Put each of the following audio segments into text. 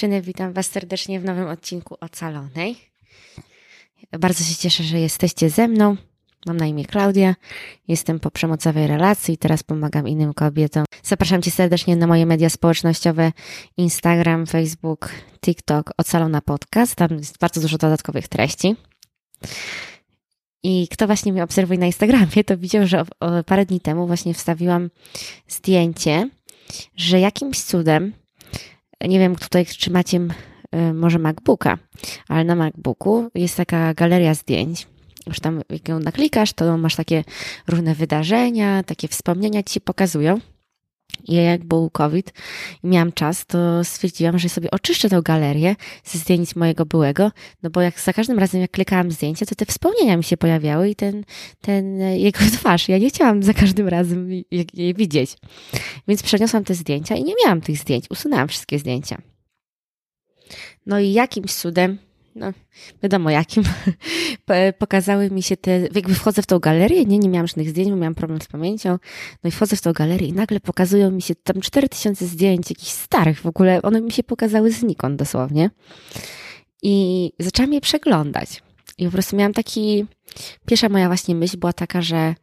dziewczyny, witam Was serdecznie w nowym odcinku Ocalonej. Bardzo się cieszę, że jesteście ze mną. Mam na imię Klaudia, jestem po przemocowej relacji i teraz pomagam innym kobietom. Zapraszam Cię serdecznie na moje media społecznościowe Instagram, Facebook, TikTok, Ocalona Podcast. Tam jest bardzo dużo dodatkowych treści. I kto właśnie mnie obserwuje na Instagramie, to widział, że parę dni temu właśnie wstawiłam zdjęcie, że jakimś cudem nie wiem tutaj, czy macie y, może MacBooka, ale na MacBooku jest taka galeria zdjęć. Już tam, jak ją naklikasz, to masz takie różne wydarzenia, takie wspomnienia ci się pokazują. I jak był COVID i miałam czas, to stwierdziłam, że sobie oczyszczę tę galerię ze zdjęć mojego byłego, no bo jak za każdym razem, jak klikałam zdjęcie, to te wspomnienia mi się pojawiały i ten, ten jego twarz. Ja nie chciałam za każdym razem je widzieć. Więc przeniosłam te zdjęcia i nie miałam tych zdjęć. Usunęłam wszystkie zdjęcia. No i jakimś cudem no wiadomo jakim, pokazały mi się te, jakby wchodzę w tą galerię, nie, nie miałam żadnych zdjęć, bo miałam problem z pamięcią, no i wchodzę w tą galerię i nagle pokazują mi się tam 4000 zdjęć, jakichś starych w ogóle, one mi się pokazały znikąd dosłownie. I zaczęłam je przeglądać. I po prostu miałam taki, pierwsza moja właśnie myśl była taka, że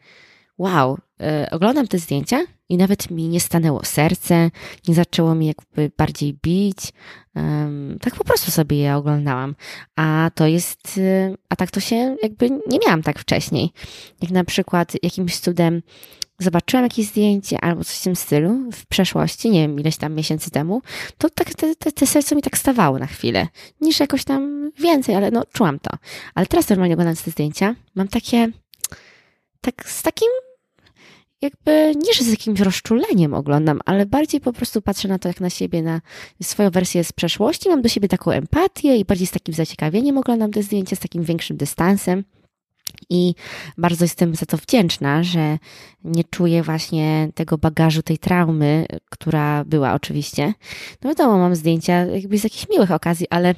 wow, yy, oglądam te zdjęcia i nawet mi nie stanęło serce, nie zaczęło mi jakby bardziej bić. Tak po prostu sobie je oglądałam. A to jest, y, a tak to się jakby nie miałam tak wcześniej. Jak na przykład jakimś cudem zobaczyłam jakieś zdjęcie albo coś w tym stylu w przeszłości, nie wiem, ileś tam miesięcy temu, to tak te, te, te serce mi tak stawało na chwilę, niż jakoś tam więcej, ale no czułam to. Ale teraz normalnie oglądając te zdjęcia, mam takie, tak z takim jakby nie, że z jakimś rozczuleniem oglądam, ale bardziej po prostu patrzę na to jak na siebie, na swoją wersję z przeszłości, mam do siebie taką empatię i bardziej z takim zaciekawieniem oglądam te zdjęcia, z takim większym dystansem. I bardzo jestem za to wdzięczna, że nie czuję właśnie tego bagażu, tej traumy, która była oczywiście. No wiadomo, mam zdjęcia jakby z jakichś miłych okazji, ale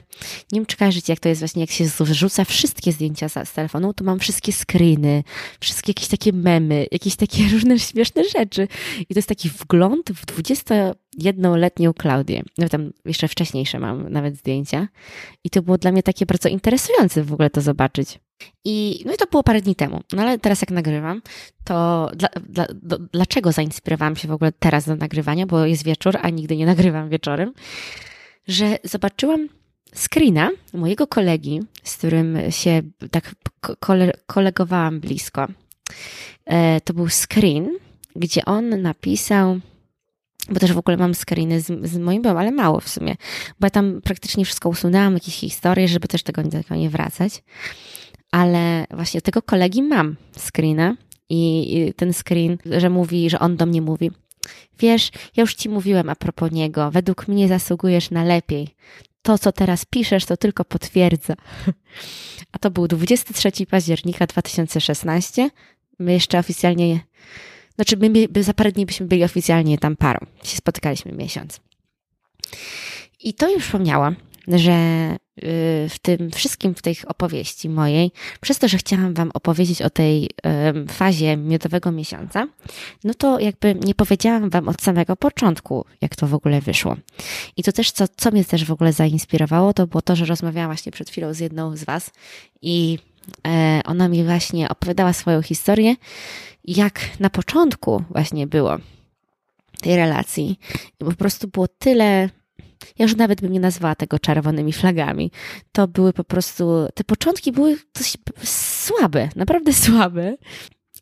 nie wiem, czy kojarzycie, jak to jest właśnie, jak się zrzuca wszystkie zdjęcia z, telefonu, to mam wszystkie screeny, wszystkie jakieś takie memy, jakieś takie różne śmieszne rzeczy. I to jest taki wgląd w 21-letnią Klaudię. No tam jeszcze wcześniejsze mam nawet zdjęcia. I to było dla mnie takie bardzo interesujące w ogóle to zobaczyć. I, no i to było parę dni temu. No ale teraz jak nagrywam, to dla, dla, do, dlaczego zainspirowałam się w ogóle teraz do nagrywania, bo jest wieczór, a nigdy nie nagrywam wieczorem, że zobaczyłam screena mojego kolegi, z którym się tak kole, kolegowałam blisko. E, to był screen, gdzie on napisał bo też w ogóle mam screeny z, z moim byłem, ale mało w sumie, bo ja tam praktycznie wszystko usunęłam, jakieś historie, żeby też tego nie, nie wracać ale właśnie tego kolegi mam screena i ten screen, że mówi, że on do mnie mówi, wiesz, ja już ci mówiłem a propos niego, według mnie zasługujesz na lepiej. To, co teraz piszesz, to tylko potwierdza. A to był 23 października 2016. My jeszcze oficjalnie, znaczy my, za parę dni byśmy byli oficjalnie tam parą. Się spotykaliśmy miesiąc. I to już wspomniałam, że y, w tym wszystkim, w tej opowieści mojej, przez to, że chciałam Wam opowiedzieć o tej fazie miodowego miesiąca, no to jakby nie powiedziałam Wam od samego początku, jak to w ogóle wyszło. I to też, co, co mnie też w ogóle zainspirowało, to było to, że rozmawiałam właśnie przed chwilą z jedną z Was i e, ona mi właśnie opowiadała swoją historię, jak na początku właśnie było tej relacji. I po prostu było tyle ja już nawet bym nie nazwała tego czerwonymi flagami. To były po prostu, te początki były dość słabe, naprawdę słabe.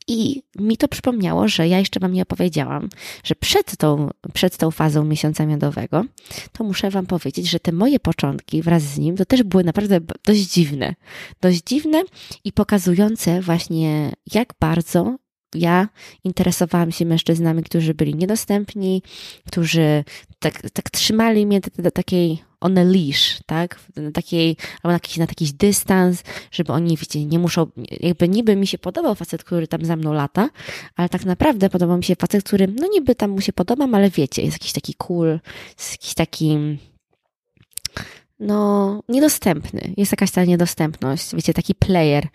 I mi to przypomniało, że ja jeszcze Wam nie opowiedziałam, że przed tą, przed tą fazą miesiąca miodowego, to muszę Wam powiedzieć, że te moje początki wraz z nim to też były naprawdę dość dziwne. Dość dziwne i pokazujące właśnie, jak bardzo ja interesowałam się mężczyznami, którzy byli niedostępni, którzy tak, tak trzymali mnie do takiej on a leash, tak? Na takiej, albo na jakiś, na jakiś dystans, żeby oni, wiecie, nie muszą, jakby niby mi się podobał facet, który tam za mną lata, ale tak naprawdę podobał mi się facet, który, no niby tam mu się podobam, ale wiecie, jest jakiś taki cool, jest jakiś taki, no, niedostępny. Jest jakaś ta niedostępność. Wiecie, taki player,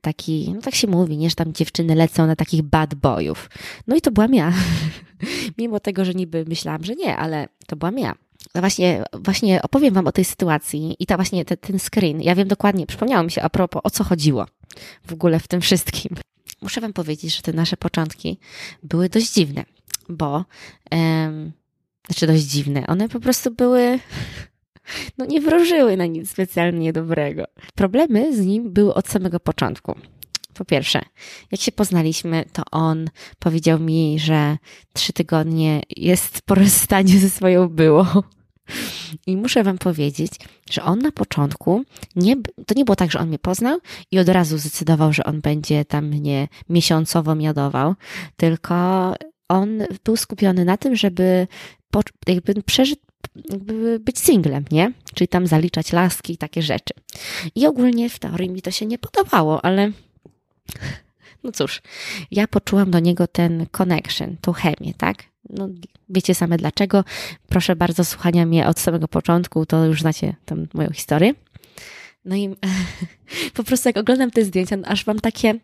taki, no tak się mówi, nie, że tam dziewczyny lecą na takich bad boyów. No i to byłam ja. Mimo tego, że niby myślałam, że nie, ale to byłam ja. no właśnie, właśnie opowiem Wam o tej sytuacji i ta właśnie te, ten screen. Ja wiem dokładnie, przypomniało mi się a propos, o co chodziło w ogóle w tym wszystkim. Muszę Wam powiedzieć, że te nasze początki były dość dziwne, bo, um, znaczy dość dziwne, one po prostu były, no nie wróżyły na nic specjalnie dobrego. Problemy z nim były od samego początku. Po pierwsze, jak się poznaliśmy, to on powiedział mi, że trzy tygodnie jest po rozstaniu ze swoją byłą. I muszę Wam powiedzieć, że on na początku, nie, to nie było tak, że on mnie poznał i od razu zdecydował, że on będzie tam mnie miesiącowo miodował, tylko on był skupiony na tym, żeby jakby przeżyć, być singlem, nie? Czyli tam zaliczać laski i takie rzeczy. I ogólnie w teorii mi to się nie podobało, ale no cóż, ja poczułam do niego ten connection, tą chemię, tak? No, wiecie same dlaczego. Proszę bardzo słuchania mnie od samego początku, to już znacie tam moją historię. No i po prostu jak oglądam te zdjęcia, no aż mam takie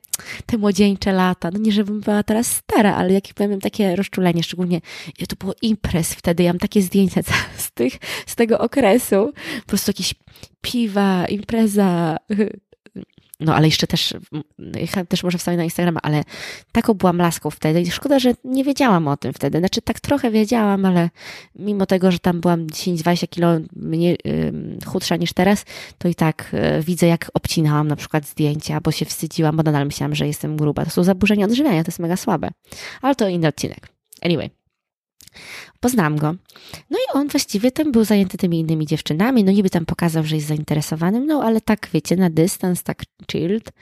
te młodzieńcze lata. No nie, żebym była teraz stara, ale jak powiem, takie rozczulenie, szczególnie to było imprez wtedy. Ja mam takie zdjęcia z, tych, z tego okresu. Po prostu jakieś piwa, impreza, no ale jeszcze też, też może wstawię na Instagrama, ale taką byłam laską wtedy i szkoda, że nie wiedziałam o tym wtedy. Znaczy tak trochę wiedziałam, ale mimo tego, że tam byłam 10-20 kilo mniej, chudsza niż teraz, to i tak y, widzę, jak obcinałam na przykład zdjęcia, bo się wstydziłam, bo nadal myślałam, że jestem gruba. To są zaburzenia odżywiania, to jest mega słabe. Ale to inny odcinek. Anyway. Poznałam go. No i on właściwie tam był zajęty tymi innymi dziewczynami. No niby tam pokazał, że jest zainteresowanym, no ale tak wiecie, na dystans, tak chilled.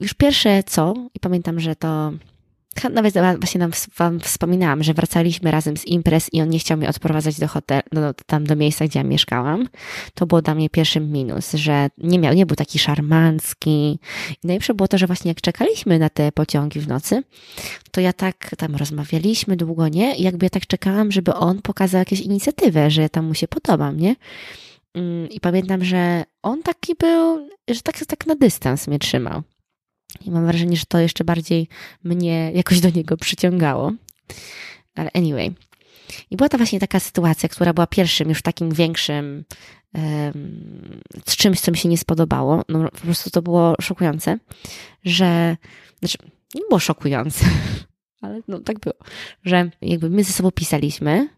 Już pierwsze co, i pamiętam, że to nawet właśnie nam, wam wspominałam, że wracaliśmy razem z imprez i on nie chciał mnie odprowadzać do hotelu, no, tam do miejsca, gdzie ja mieszkałam. To było dla mnie pierwszym minus, że nie miał, nie był taki szarmancki. I najlepsze było to, że właśnie jak czekaliśmy na te pociągi w nocy, to ja tak tam rozmawialiśmy długo, nie? I jakby ja tak czekałam, żeby on pokazał jakąś inicjatywę, że ja tam mu się podobam, nie? Mm, I pamiętam, że on taki był, że tak, tak na dystans mnie trzymał. I mam wrażenie, że to jeszcze bardziej mnie jakoś do niego przyciągało. Ale anyway. I była to właśnie taka sytuacja, która była pierwszym, już takim większym, z czymś, co mi się nie spodobało. No, po prostu to było szokujące, że, znaczy, nie było szokujące, ale no tak było, że jakby my ze sobą pisaliśmy,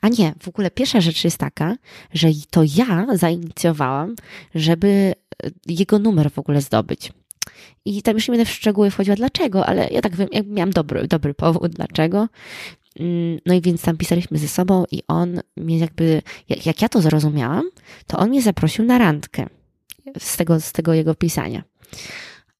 a nie, w ogóle pierwsza rzecz jest taka, że to ja zainicjowałam, żeby jego numer w ogóle zdobyć. I tam już nie będę w szczegóły wchodziła dlaczego, ale ja tak wiem, miałam dobry, dobry powód dlaczego. Mm, no i więc tam pisaliśmy ze sobą i on mnie jakby, jak, jak ja to zrozumiałam, to on mnie zaprosił na randkę z tego, z tego jego pisania.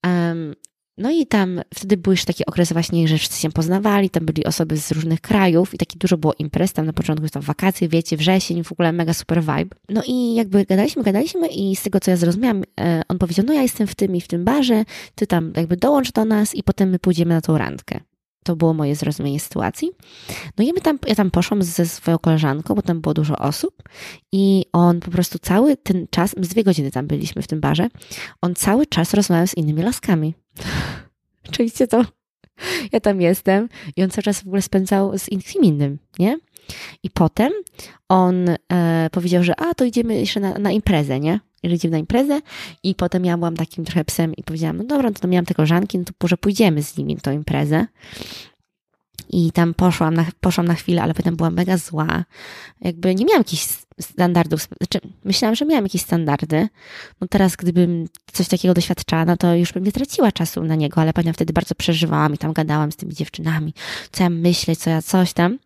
Um, no i tam wtedy był już taki okres właśnie, że wszyscy się poznawali, tam byli osoby z różnych krajów i takie dużo było imprez, tam na początku tam wakacje, wiecie, wrzesień, w ogóle mega super vibe. No i jakby gadaliśmy, gadaliśmy i z tego co ja zrozumiałam, e, on powiedział, no ja jestem w tym i w tym barze, ty tam jakby dołącz do nas i potem my pójdziemy na tą randkę. To było moje zrozumienie sytuacji. No i my tam, ja tam poszłam ze swoją koleżanką, bo tam było dużo osób i on po prostu cały ten czas, z dwie godziny tam byliśmy w tym barze, on cały czas rozmawiał z innymi laskami. Oczywiście to ja tam jestem i on cały czas w ogóle spędzał z kim innym, nie? I potem on e, powiedział, że a, to idziemy jeszcze na, na imprezę, nie? Idziemy na imprezę i potem ja byłam takim trochę psem i powiedziałam, no dobra, no to miałam te koleżanki, no to może pójdziemy z nimi na tą imprezę. I tam poszłam na, poszłam na chwilę, ale potem byłam mega zła. Jakby nie miałam jakichś standardów, znaczy myślałam, że miałam jakieś standardy. No teraz, gdybym coś takiego doświadczała, no to już bym nie traciła czasu na niego, ale pamiętam wtedy bardzo przeżywałam i tam gadałam z tymi dziewczynami, co ja myślę, co ja coś tam.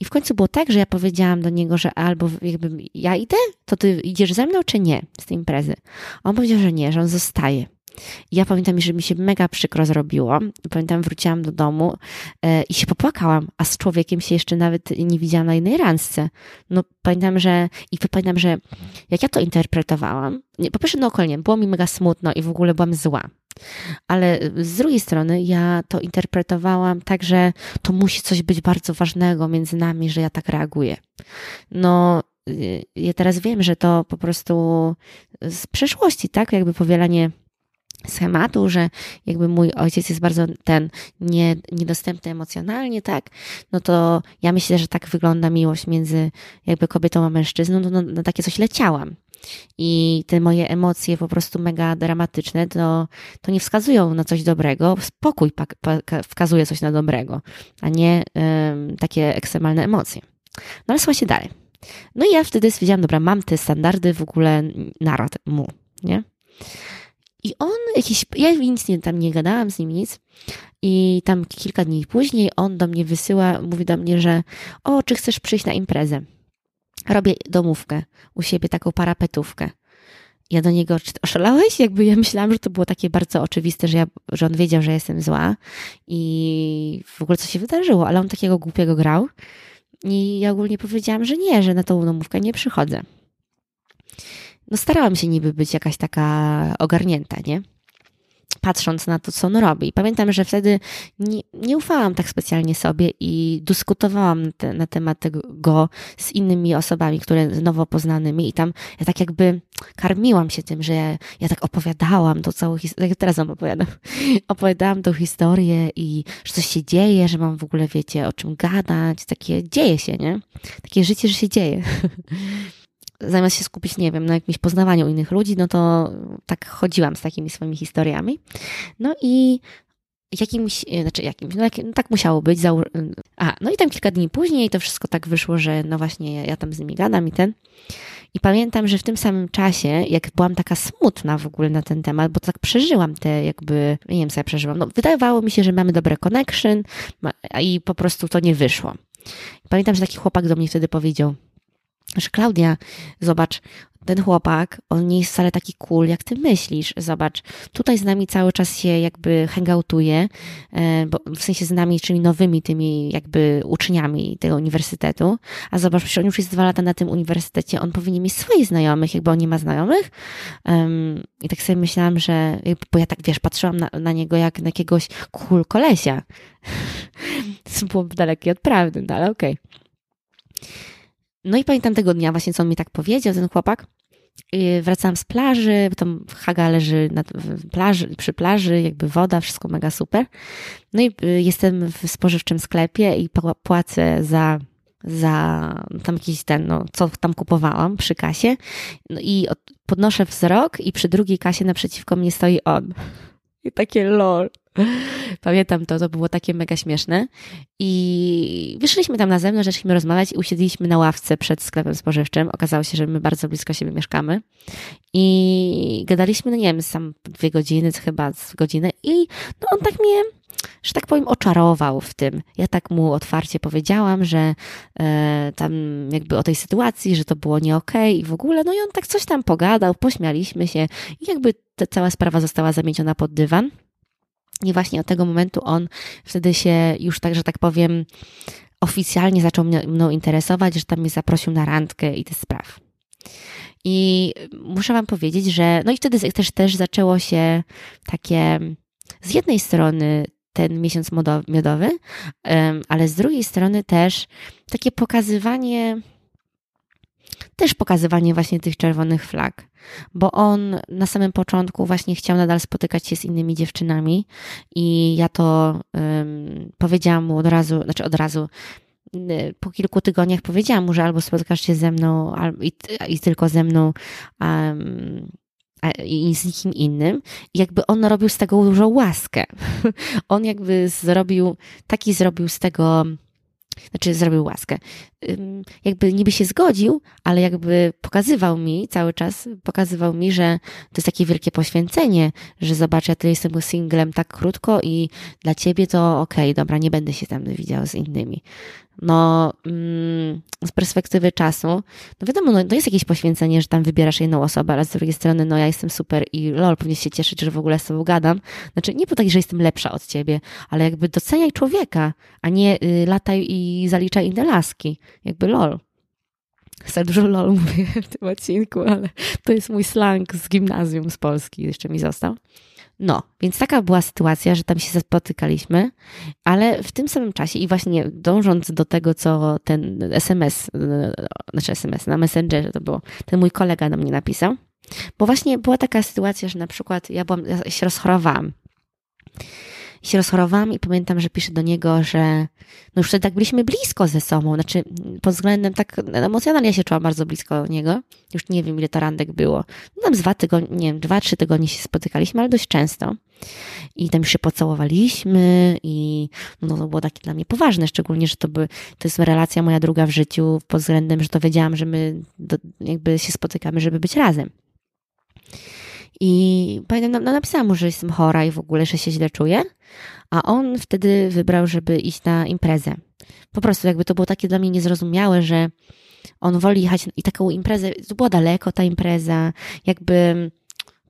I w końcu było tak, że ja powiedziałam do niego, że albo jakby ja idę, to ty idziesz ze mną, czy nie z tej imprezy. On powiedział, że nie, że on zostaje. Ja pamiętam, że mi się mega przykro zrobiło. Pamiętam, wróciłam do domu e, i się popłakałam, a z człowiekiem się jeszcze nawet nie widziałam na jednej randce. No pamiętam, że i pamiętam, że jak ja to interpretowałam, po pierwsze no okolnie, było mi mega smutno i w ogóle byłam zła. Ale z drugiej strony ja to interpretowałam tak, że to musi coś być bardzo ważnego między nami, że ja tak reaguję. No, y, ja teraz wiem, że to po prostu z przeszłości, tak? Jakby powielanie schematu, że jakby mój ojciec jest bardzo ten nie, niedostępny emocjonalnie, tak, no to ja myślę, że tak wygląda miłość między jakby kobietą a mężczyzną, no, no na takie coś leciałam. I te moje emocje po prostu mega dramatyczne, to, to nie wskazują na coś dobrego. Spokój wskazuje coś na dobrego, a nie takie ekstremalne emocje. No ale słuchajcie dalej. No i ja wtedy stwierdziłam, dobra, mam te standardy w ogóle narad mu, nie? I on jakiś, ja nic nie, tam nie gadałam z nim nic. I tam kilka dni później on do mnie wysyła, mówi do mnie, że o, czy chcesz przyjść na imprezę? Robię domówkę u siebie, taką parapetówkę. Ja do niego, czy oszalałeś? Jakby ja myślałam, że to było takie bardzo oczywiste, że, ja, że on wiedział, że jestem zła i w ogóle co się wydarzyło, ale on takiego głupiego grał. I ja ogólnie powiedziałam, że nie, że na tą domówkę nie przychodzę no starałam się niby być jakaś taka ogarnięta, nie? Patrząc na to, co on robi. Pamiętam, że wtedy nie, nie ufałam tak specjalnie sobie i dyskutowałam te, na temat tego z innymi osobami, które nowo poznanymi i tam ja tak jakby karmiłam się tym, że ja, ja tak opowiadałam tą całą historię, jak teraz wam opowiadam, opowiadałam tą historię i że coś się dzieje, że mam w ogóle, wiecie, o czym gadać, takie dzieje się, nie? Takie życie, że się dzieje. zamiast się skupić, nie wiem, na jakimś poznawaniu innych ludzi, no to tak chodziłam z takimi swoimi historiami. No i jakimś, e, znaczy jakimś, no, jak, no tak musiało być. Zaur... A, no i tam kilka dni później to wszystko tak wyszło, że no właśnie ja, ja tam z nimi gadam i ten. I pamiętam, że w tym samym czasie, jak byłam taka smutna w ogóle na ten temat, bo tak przeżyłam te jakby, nie wiem co ja przeżyłam, no wydawało mi się, że mamy dobre connection i po prostu to nie wyszło. Pamiętam, że taki chłopak do mnie wtedy powiedział, że Klaudia, zobacz, ten chłopak, on nie jest wcale taki cool, jak ty myślisz. Zobacz, tutaj z nami cały czas się jakby hangoutuje, e, bo w sensie z nami, czyli nowymi tymi jakby uczniami tego uniwersytetu. A zobacz, przecież on już jest dwa lata na tym uniwersytecie, on powinien mieć swoich znajomych, jakby on nie ma znajomych. I tak sobie myślałam, że, bo ja tak, wiesz, patrzyłam na, na niego jak na jakiegoś cool kolesia. to było dalekie od prawdy, no ale okej. Okay. No i pamiętam tego dnia właśnie, co on mi tak powiedział, ten chłopak. Wracałam z plaży, bo tam Haga leży na plaży, przy plaży, jakby woda, wszystko mega super. No i y, jestem w spożywczym sklepie i płacę za, za tam jakiś ten, no, co tam kupowałam przy kasie. No i podnoszę wzrok i przy drugiej kasie naprzeciwko mnie stoi on. I takie lol. Pamiętam to, to było takie mega śmieszne. I wyszliśmy tam na zewnątrz, zaczęliśmy rozmawiać i usiedliśmy na ławce przed sklepem spożywczym. Okazało się, że my bardzo blisko siebie mieszkamy. I gadaliśmy, no nie wiem, sam dwie godziny, chyba z godzinę. I no on tak mnie że tak powiem, oczarował w tym. Ja tak mu otwarcie powiedziałam, że e, tam jakby o tej sytuacji, że to było nie okej okay i w ogóle, no i on tak coś tam pogadał, pośmialiśmy się i jakby ta cała sprawa została zamieciona pod dywan. I właśnie od tego momentu on wtedy się już tak, że tak powiem, oficjalnie zaczął mną interesować, że tam mnie zaprosił na randkę i te spraw. I muszę Wam powiedzieć, że no i wtedy też, też zaczęło się takie z jednej strony ten miesiąc miodowy, ale z drugiej strony też takie pokazywanie, też pokazywanie właśnie tych czerwonych flag, bo on na samym początku właśnie chciał nadal spotykać się z innymi dziewczynami i ja to um, powiedziałam mu od razu, znaczy od razu, po kilku tygodniach powiedziałam mu, że albo spotkasz się ze mną i, i tylko ze mną um, i z nikim innym. I jakby on robił z tego dużą łaskę. on jakby zrobił, taki zrobił z tego, znaczy zrobił łaskę. Jakby niby się zgodził, ale jakby pokazywał mi cały czas, pokazywał mi, że to jest takie wielkie poświęcenie, że zobacz, ja tutaj jestem singlem tak krótko i dla ciebie to okej, okay, dobra, nie będę się tam widział z innymi no mm, z perspektywy czasu, no wiadomo, no, to jest jakieś poświęcenie, że tam wybierasz jedną osobę, ale z drugiej strony, no ja jestem super i lol, powinien się cieszyć, że w ogóle z tobą gadam. Znaczy, nie po tak, że jestem lepsza od ciebie, ale jakby doceniaj człowieka, a nie y, lataj i zaliczaj inne laski. Jakby lol. Za dużo lol mówię w tym odcinku, ale to jest mój slang z gimnazjum z Polski, jeszcze mi został. No, więc taka była sytuacja, że tam się spotykaliśmy, ale w tym samym czasie i właśnie dążąc do tego, co ten SMS, znaczy SMS na Messengerze to było, ten mój kolega do mnie napisał, Bo właśnie była taka sytuacja, że na przykład ja, byłam, ja się rozchorowałam. I się rozchorowałam i pamiętam, że piszę do niego, że no już wtedy tak byliśmy blisko ze sobą, znaczy pod względem tak emocjonalnie ja się czułam bardzo blisko niego. Już nie wiem, ile to randek było. No tam z dwa tygodnie, nie wiem, dwa, trzy tygodnie się spotykaliśmy, ale dość często. I tam już się pocałowaliśmy i no to było takie dla mnie poważne, szczególnie, że to by, to jest relacja moja druga w życiu pod względem, że to wiedziałam, że my do, jakby się spotykamy, żeby być razem. I pamiętam, no, napisałam mu, że jestem chora i w ogóle, że się źle czuję, a on wtedy wybrał, żeby iść na imprezę. Po prostu jakby to było takie dla mnie niezrozumiałe, że on woli jechać i taką imprezę, to była daleko ta impreza, jakby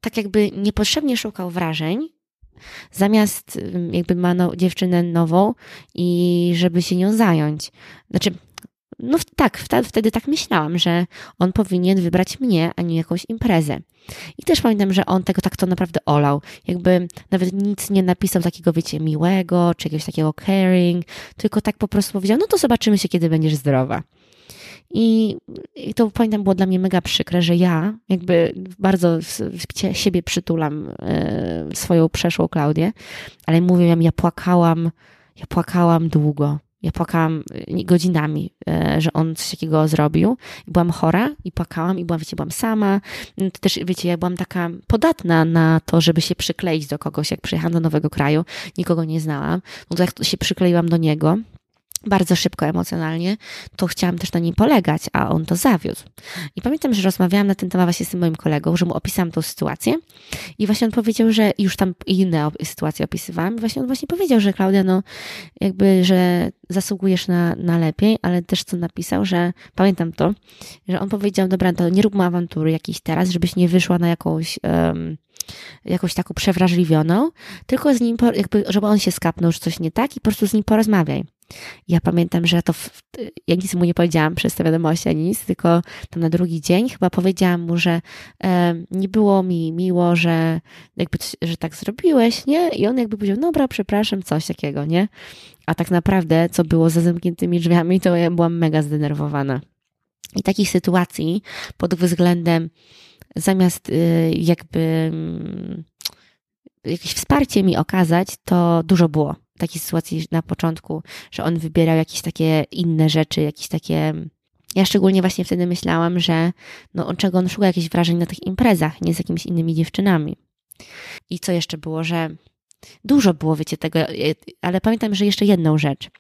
tak jakby niepotrzebnie szukał wrażeń, zamiast jakby ma no, dziewczynę nową i żeby się nią zająć. Znaczy, no tak, wtedy tak myślałam, że on powinien wybrać mnie, a nie jakąś imprezę. I też pamiętam, że on tego tak to naprawdę olał. Jakby nawet nic nie napisał takiego, wiecie, miłego, czy jakiegoś takiego caring, tylko tak po prostu powiedział, no to zobaczymy się, kiedy będziesz zdrowa. I, I, to pamiętam było dla mnie mega przykre, że ja jakby bardzo siebie przytulam e, swoją przeszłą Klaudię, ale mówię ja płakałam, ja płakałam długo. Ja płakałam e, godzinami, e, że on coś takiego zrobił. Byłam chora i płakałam i byłam, wiecie, byłam sama. Też, wiecie, ja byłam taka podatna na to, żeby się przykleić do kogoś. Jak przyjechałam do nowego kraju, nikogo nie znałam. No to jak się przykleiłam do niego, bardzo szybko emocjonalnie, to chciałam też na nim polegać, a on to zawiódł. I pamiętam, że rozmawiałam na ten temat właśnie z tym moim kolegą, że mu opisałam tą sytuację i właśnie on powiedział, że już tam inne sytuacje opisywałam i właśnie on właśnie powiedział, że Klaudia, no jakby, że zasługujesz na, na lepiej, ale też co napisał, że pamiętam to, że on powiedział, dobra, to nie róbmy awantury jakiejś teraz, żebyś nie wyszła na jakąś um, jakąś taką przewrażliwioną, tylko z nim, jakby, żeby on się skapnął, że coś nie tak i po prostu z nim porozmawiaj. Ja pamiętam, że to w, ja nic mu nie powiedziałam przez te wiadomości ani nic, tylko tam na drugi dzień chyba powiedziałam mu, że e, nie było mi miło, że jakby, że tak zrobiłeś, nie? I on jakby powiedział, dobra, przepraszam, coś takiego, nie? A tak naprawdę, co było za zamkniętymi drzwiami, to ja byłam mega zdenerwowana. I takich sytuacji pod względem zamiast y, jakby mm, jakieś wsparcie mi okazać, to dużo było takiej sytuacji na początku, że on wybierał jakieś takie inne rzeczy, jakieś takie. Ja szczególnie właśnie wtedy myślałam, że no, on czego on szuka jakichś wrażeń na tych imprezach, nie z jakimiś innymi dziewczynami. I co jeszcze było, że Dużo było, wiecie, tego, e, ale pamiętam, że jeszcze jedną rzecz,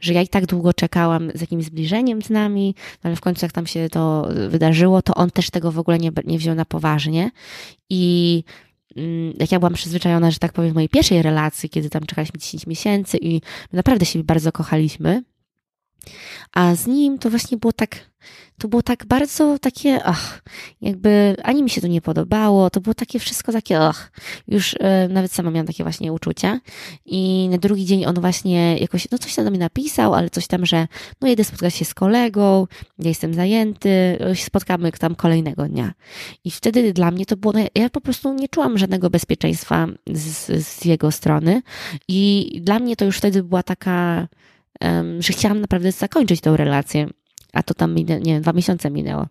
że ja i tak długo czekałam z jakimś zbliżeniem z nami, no ale w końcu jak tam się to wydarzyło, to on też tego w ogóle nie, nie wziął na poważnie i jak ja byłam przyzwyczajona, że tak powiem, w mojej pierwszej relacji, kiedy tam czekaliśmy 10 miesięcy i naprawdę się bardzo kochaliśmy, a z nim to właśnie było tak, to było tak bardzo takie, ach, jakby ani mi się to nie podobało, to było takie wszystko takie, ach, już e, nawet sama miałam takie właśnie uczucia i na drugi dzień on właśnie jakoś, no coś tam do mnie napisał, ale coś tam, że no jedę spotkać się z kolegą, ja jestem zajęty, spotkamy tam kolejnego dnia. I wtedy dla mnie to było, no ja po prostu nie czułam żadnego bezpieczeństwa z, z jego strony i dla mnie to już wtedy była taka, że chciałam naprawdę zakończyć tę relację, a to tam, nie wiem, dwa miesiące minęło.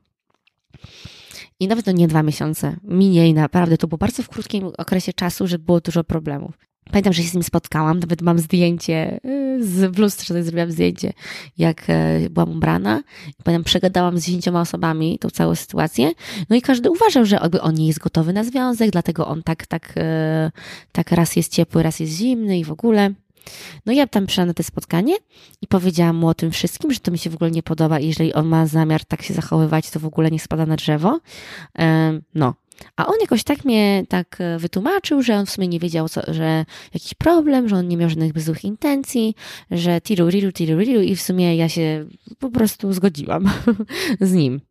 I nawet to nie dwa miesiące, mniej naprawdę, to było bardzo w krótkim okresie czasu, że było dużo problemów. Pamiętam, że się z nim spotkałam, nawet mam zdjęcie y, z w lustrze, zrobiłam zdjęcie, jak e, byłam ubrana. Pamiętam, przegadałam z dziesięcioma osobami tą całą sytuację. No i każdy uważał, że on nie jest gotowy na związek, dlatego on tak, tak, e, tak raz jest ciepły, raz jest zimny i w ogóle. No ja tam przyszłam na to spotkanie i powiedziałam mu o tym wszystkim, że to mi się w ogóle nie podoba i jeżeli on ma zamiar tak się zachowywać, to w ogóle nie spada na drzewo. No. A on jakoś tak mnie tak e, wytłumaczył, że on w sumie nie wiedział, co, że jakiś problem, że on nie miał żadnych złych intencji, że tiru, riru, tiru, riru i w sumie ja się po prostu zgodziłam z nim.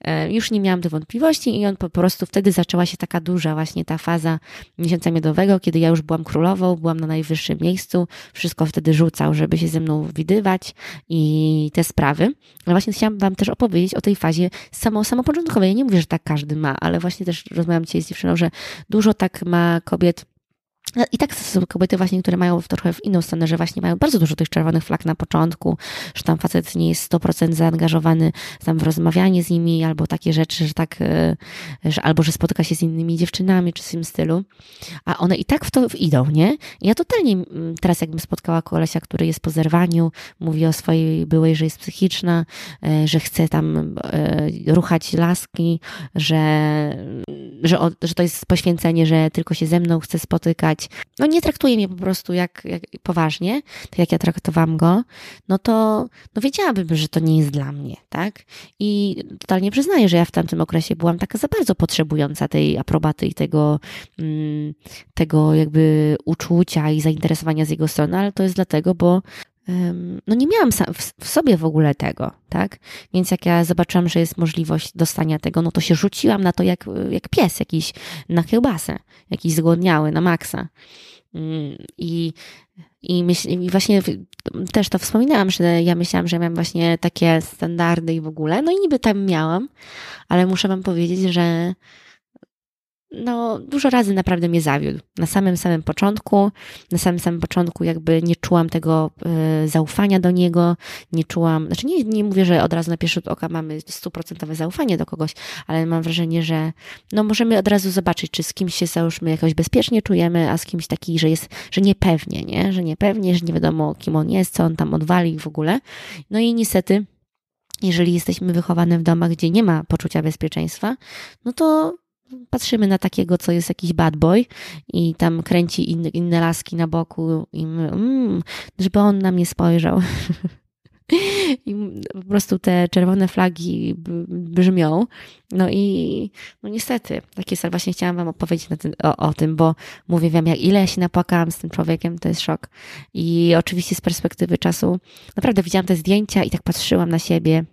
E, już nie miałam tych wątpliwości i on po prostu wtedy zaczęła się taka duża właśnie ta faza miesiąca miodowego, kiedy ja już byłam królową, byłam na najwyższym miejscu, wszystko wtedy rzucał, żeby się ze mną widywać i te sprawy. Ale właśnie chciałam wam też opowiedzieć o tej fazie samo, samopoczątkowej. Ja nie mówię, że tak każdy ma, ale właśnie też rozmawiam dzisiaj z dziewczyną, że dużo tak ma kobiet no I tak są kobiety właśnie, które mają trochę w inną stronę, że właśnie mają bardzo dużo tych czerwonych flag na początku, że tam facet nie jest 100% zaangażowany tam w rozmawianie z nimi, albo takie rzeczy, że tak, e, że, albo że spotyka się z innymi dziewczynami, czy w tym stylu. A one i tak w to idą, nie? Ja totalnie mm, teraz jakbym spotkała kolesia, który jest po zerwaniu, mówi o swojej byłej, że jest psychiczna, e, że chce tam e, ruchać laski, że, że, że to jest poświęcenie, że tylko się ze mną chce spotykać, no nie traktuje mnie po prostu jak, jak poważnie, tak jak ja traktowałam go, no to no wiedziałabym, że to nie jest dla mnie, tak? I totalnie przyznaję, że ja w tamtym okresie byłam taka za bardzo potrzebująca tej aprobaty i tego, mm, tego jakby uczucia i zainteresowania z jego strony, ale to jest dlatego, bo no nie miałam w sobie w ogóle tego, tak? Więc jak ja zobaczyłam, że jest możliwość dostania tego, no to się rzuciłam na to jak, jak pies jakiś na kiełbasę, jakiś zgłodniały na maksa. Mm, I, i, myśl, I właśnie też to wspominałam, że ja myślałam, że miałam właśnie takie standardy i w ogóle, no i niby tam miałam, ale muszę wam powiedzieć, że no, dużo razy naprawdę mnie zawiódł. Na samym samym początku, na samym samym początku jakby nie czułam tego y, zaufania do niego, nie czułam, znaczy nie, nie mówię, że od razu na pierwszy rzut oka mamy stuprocentowe zaufanie do kogoś, ale mam wrażenie, że no możemy od razu zobaczyć, czy z kimś się załóżmy jakoś bezpiecznie czujemy, a z kimś taki, że jest, że niepewnie, nie? Że niepewnie, że nie wiadomo kim on jest, co on tam odwali w ogóle. No i niestety jeżeli jesteśmy wychowane w domach, gdzie nie ma poczucia bezpieczeństwa, no to patrzymy na takiego, co jest jakiś bad boy i tam kręci inne, inne laski na boku i my, mm, żeby on na mnie spojrzał. I po prostu te czerwone flagi brzmią. No i no niestety, tak jest, właśnie chciałam Wam opowiedzieć tym, o, o, tym, bo mówię Wam, jak ile się napłakałam z tym człowiekiem, to jest szok. I oczywiście z perspektywy czasu, naprawdę widziałam te zdjęcia i tak patrzyłam na siebie.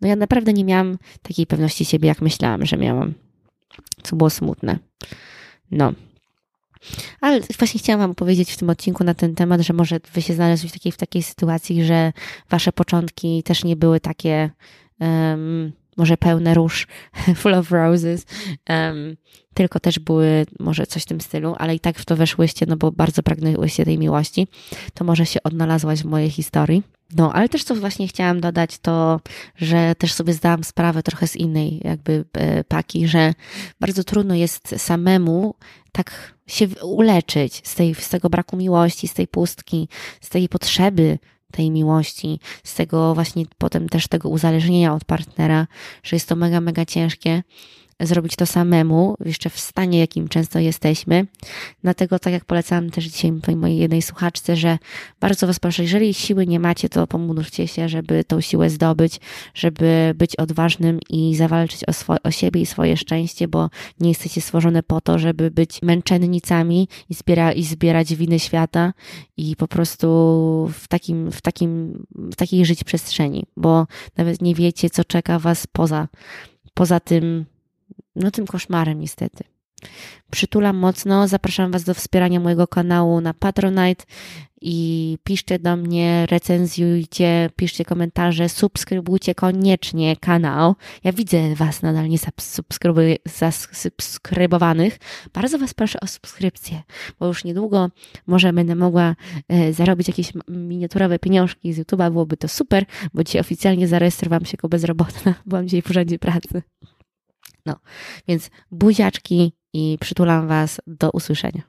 No ja naprawdę nie miałam takiej pewności siebie, jak myślałam, że miałam co było smutne. No. Ale właśnie chciałam Wam powiedzieć w tym odcinku na ten temat, że może Wy się znaleźli w takiej, w takiej sytuacji, że Wasze początki też nie były takie um, może pełne róż, full of roses, um, tylko też były może coś w tym stylu, ale i tak w to weszłyście, no bo bardzo pragnęłyście tej miłości, to może się odnalazłaś w mojej historii. No, ale też co właśnie chciałam dodać, to, że też sobie zdałam sprawę trochę z innej jakby e, paki, że bardzo trudno jest samemu tak się uleczyć z, tej, z tego braku miłości, z tej pustki, z tej potrzeby tej miłości, z tego właśnie potem też tego uzależnienia od partnera, że jest to mega, mega ciężkie zrobić to samemu, jeszcze w stanie, jakim często jesteśmy. Dlatego, tak jak polecałam też dzisiaj mojej jednej słuchaczce, że bardzo Was proszę, jeżeli siły nie macie, to pomóżcie się, żeby tą siłę zdobyć, żeby być odważnym i zawalczyć o, swo- o siebie i swoje szczęście, bo nie jesteście stworzone po to, żeby być męczennicami i, zbiera- i zbierać winy świata i po prostu w takim, w takim, w takiej żyć przestrzeni, bo nawet nie wiecie, co czeka Was poza, poza tym, no tym koszmarem niestety. Przytulam mocno, zapraszam Was do wspierania mojego kanału na Patronite i piszcie do mnie, recenzjujcie, piszcie komentarze, subskrybujcie koniecznie kanał. Ja widzę Was nadal nie zasubskrybowanych. Bardzo Was proszę o subskrypcję, bo już niedługo może będę mogła e, zarobić jakieś miniaturowe pieniążki z YouTube'a, byłoby to super, bo dzisiaj oficjalnie zarejestrowałam się jako bezrobotna. Byłam dzisiaj w urzędzie pracy. No, więc buziaczki i przytulam Was do usłyszenia.